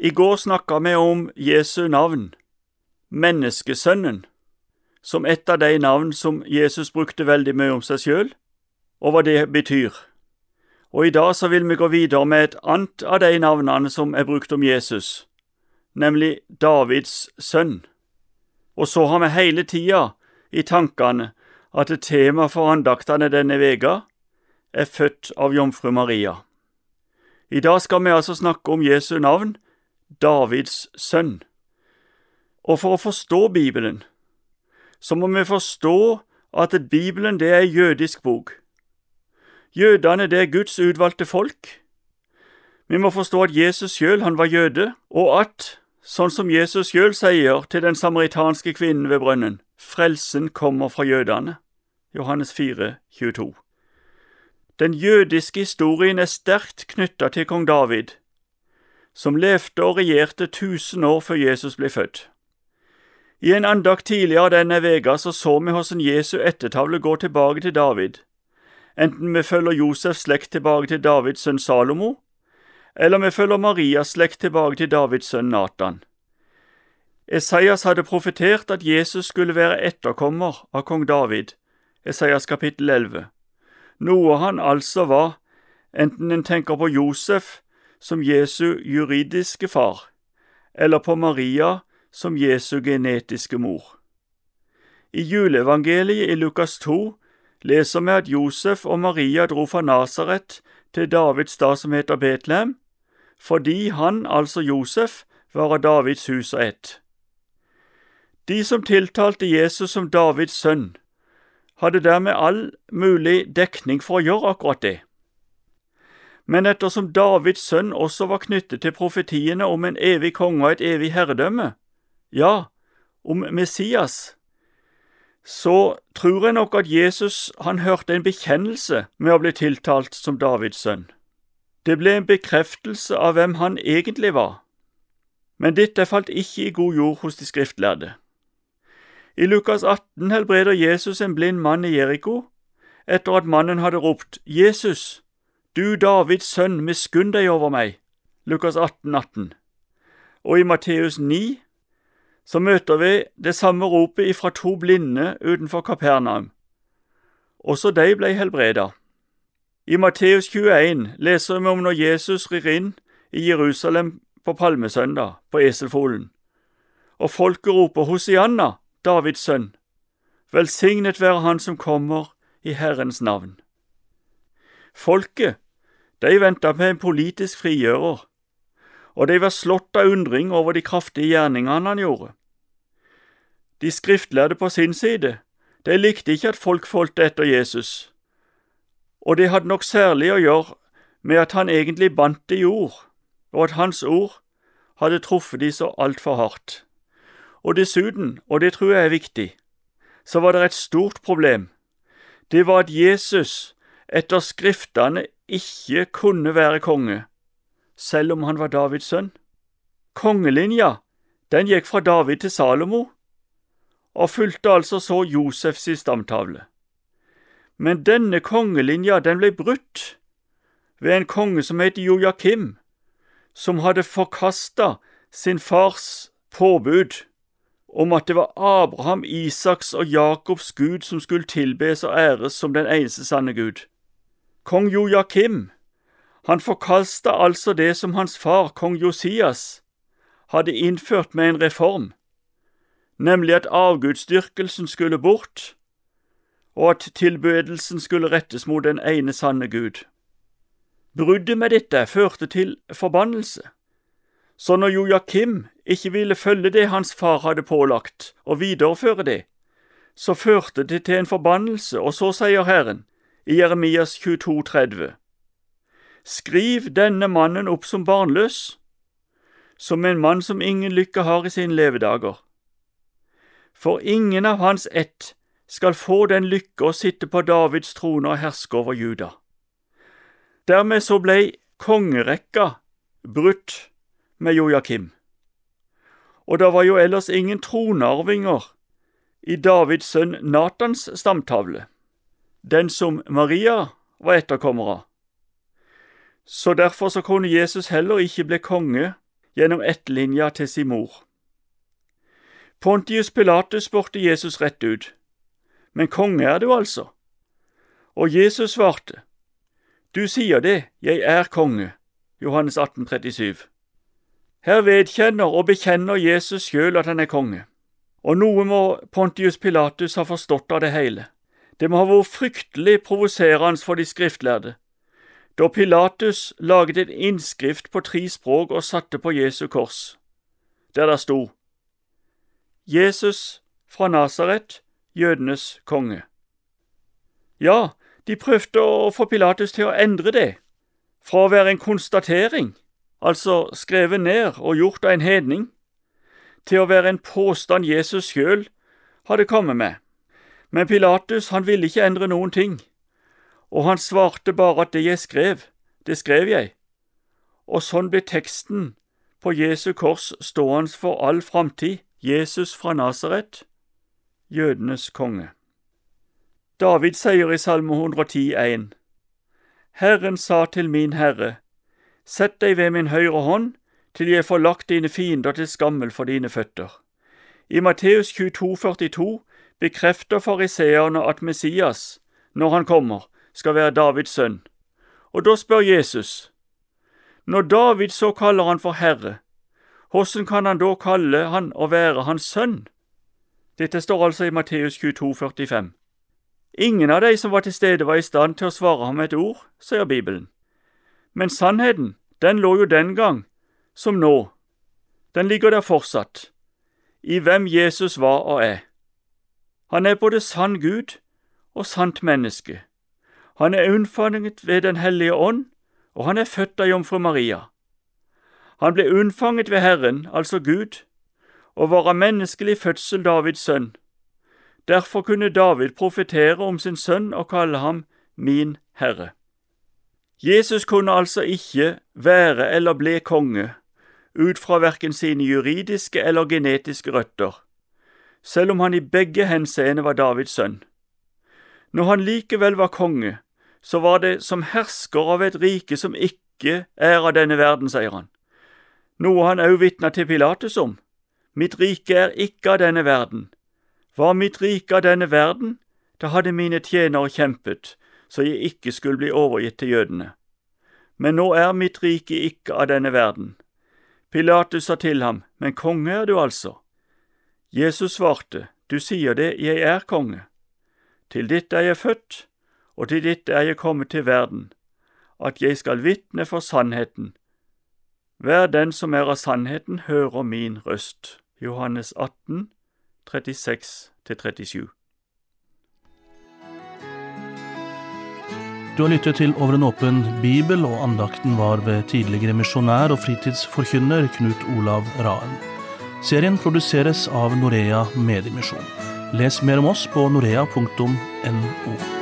I går snakka vi om Jesu navn, Menneskesønnen, som et av de navn som Jesus brukte veldig mye om seg sjøl, og hva det betyr. Og i dag så vil vi gå videre med et annet av de navnene som er brukt om Jesus, nemlig Davids sønn. Og så har vi hele tida i tankene at et tema for andaktene denne veka er født av jomfru Maria. I dag skal vi altså snakke om Jesu navn, Davids sønn. Og for å forstå Bibelen, så må vi forstå at Bibelen det er en jødisk bok. Jødene det er Guds utvalgte folk. Vi må forstå at Jesus sjøl, var jøde, og at, sånn som Jesus sjøl sier til den samaritanske kvinnen ved brønnen, frelsen kommer fra jødene. Johannes 4, 22. Den jødiske historien er sterkt knytta til kong David, som levde og regjerte tusen år før Jesus ble født. I en andakt tidligere denne veka så, så vi hvordan Jesu ettertavle går tilbake til David, enten vi følger Josefs slekt tilbake til Davids sønn Salomo, eller vi følger Marias slekt tilbake til Davids sønn Natan. Esaias hadde profetert at Jesus skulle være etterkommer av kong David, Esaias kapittel 11, noe han altså var, enten en tenker på Josef som Jesu juridiske far, eller på Maria som Jesu genetiske mor. I juleevangeliet i Lukas 2 leser vi at Josef og Maria dro fra Nasaret til Davids stad som heter Betlehem, fordi han, altså Josef, var av Davids hus og ett. De som tiltalte Jesus som Davids sønn, hadde dermed all mulig dekning for å gjøre akkurat det. Men ettersom Davids sønn også var knyttet til profetiene om en evig konge og et evig herredømme, ja, om Messias, så tror jeg nok at Jesus han hørte en bekjennelse med å bli tiltalt som Davids sønn. Det ble en bekreftelse av hvem han egentlig var. Men dette falt ikke i god jord hos de skriftlærde. I Lukas 18 helbreder Jesus en blind mann i Jeriko etter at mannen hadde ropt Jesus, du Davids sønn, miskunn deg over meg. Lukas 18, 18. Og i Matteus 9 så møter vi det samme ropet ifra to blinde utenfor Kapernaum. Også de ble helbreda. I Matteus 21 leser vi om når Jesus rir inn i Jerusalem på palmesøndag på eselfolen, og folket roper Hosianna, Davids sønn, velsignet være Han som kommer i Herrens navn. Folket, de venta på en politisk frigjører, og de var slått av undring over de kraftige gjerningene han gjorde. De skriftlærde på sin side, de likte ikke at folk fulgte etter Jesus, og det hadde nok særlig å gjøre med at han egentlig bandt det i ord, og at hans ord hadde truffet de så altfor hardt. Og dessuten, og det tror jeg er viktig, så var det et stort problem. Det var at Jesus etter Skriftene ikke kunne være konge, selv om han var Davids sønn. Kongelinja, den gikk fra David til Salomo, og fulgte altså så Josefs stamtavle. Men denne kongelinja den ble brutt ved en konge som het Jojakim, som hadde forkasta sin fars påbud om at det var Abraham, Isaks og Jakobs Gud som skulle tilbes og æres som den eneste sanne Gud. Kong Jojakim, han forkasta altså det som hans far, kong Josias, hadde innført med en reform, nemlig at avgudsdyrkelsen skulle bort, og at tilbedelsen skulle rettes mot den ene sanne Gud. Bruddet med dette førte til forbannelse, så når Jojakim ikke ville følge det hans far hadde pålagt, og videreføre det, så førte det til en forbannelse, og så sier Herren i Jeremias 22, 30. Skriv denne mannen opp som barnløs, som en mann som ingen lykke har i sine levedager for ingen av hans ett skal få den lykke å sitte på Davids trone og herske over Juda. Dermed så blei kongerekka brutt med Jojakim, og det var jo ellers ingen tronarvinger i Davids sønn Natans stamtavle, den som Maria var etterkommer av. Så derfor så kunne Jesus heller ikke bli konge gjennom ettlinja til sin mor. Pontius Pilatus spurte Jesus rett ut, men konge er du altså? Og Jesus svarte, Du sier det, jeg er konge. Johannes 18, 37. Her vedkjenner og bekjenner Jesus sjøl at han er konge. Og noe må Pontius Pilatus ha forstått av det hele. Det må ha vært fryktelig provoserende for de skriftlærde da Pilatus laget en innskrift på tre språk og satte på Jesu kors, der det sto Jesus fra Nasaret, jødenes konge. Ja, de prøvde å få Pilatus til å endre det, fra å være en konstatering, altså skrevet ned og gjort av en hedning, til å være en påstand Jesus sjøl hadde kommet med. Men Pilatus han ville ikke endre noen ting og han svarte bare at det jeg skrev, det skrev jeg. Og sånn ble teksten på Jesu kors stående for all framtid, Jesus fra Nasaret, jødenes konge. David sier i Salme 110,1 Herren sa til min Herre, Sett deg ved min høyre hånd, til jeg får lagt dine fiender til skammel for dine føtter. I Matteus 22, 42 bekrefter fariseerne at Messias, når han kommer, skal være Davids sønn. Og da spør Jesus, når David så kaller han for Herre, hvordan kan han da kalle han å være hans sønn? Dette står altså i Matteus 22, 45. Ingen av de som var til stede var i stand til å svare ham et ord, sier Bibelen. Men sannheten, den lå jo den gang, som nå. Den ligger der fortsatt, i hvem Jesus var og er. Han er både sann Gud og sant menneske. Han er unnfanget ved Den hellige ånd, og han er født av jomfru Maria. Han ble unnfanget ved Herren, altså Gud, og var av menneskelig fødsel Davids sønn. Derfor kunne David profetere om sin sønn og kalle ham Min Herre. Jesus kunne altså ikke være eller bli konge ut fra verken sine juridiske eller genetiske røtter, selv om han i begge henseende var Davids sønn. Når han likevel var konge, så var det som hersker av et rike som ikke er av denne verden, sier han, noe han òg vitna til Pilatus om. Mitt rike er ikke av denne verden. Var mitt rike av denne verden, da hadde mine tjenere kjempet, så jeg ikke skulle bli overgitt til jødene. Men nå er mitt rike ikke av denne verden. Pilatus sa til ham, Men konge er du altså? Jesus svarte, Du sier det, jeg er konge. Til ditt er jeg født, og til ditt er jeg kommet til verden, at jeg skal vitne for sannheten. Hver den som er av sannheten, hører min røst. Johannes 18, 36–37. Du har lyttet til Over en åpen bibel, og andakten var ved tidligere misjonær og fritidsforkynner Knut Olav Raen. Serien produseres av Norea Mediemisjon. Les mer om oss på norea.no.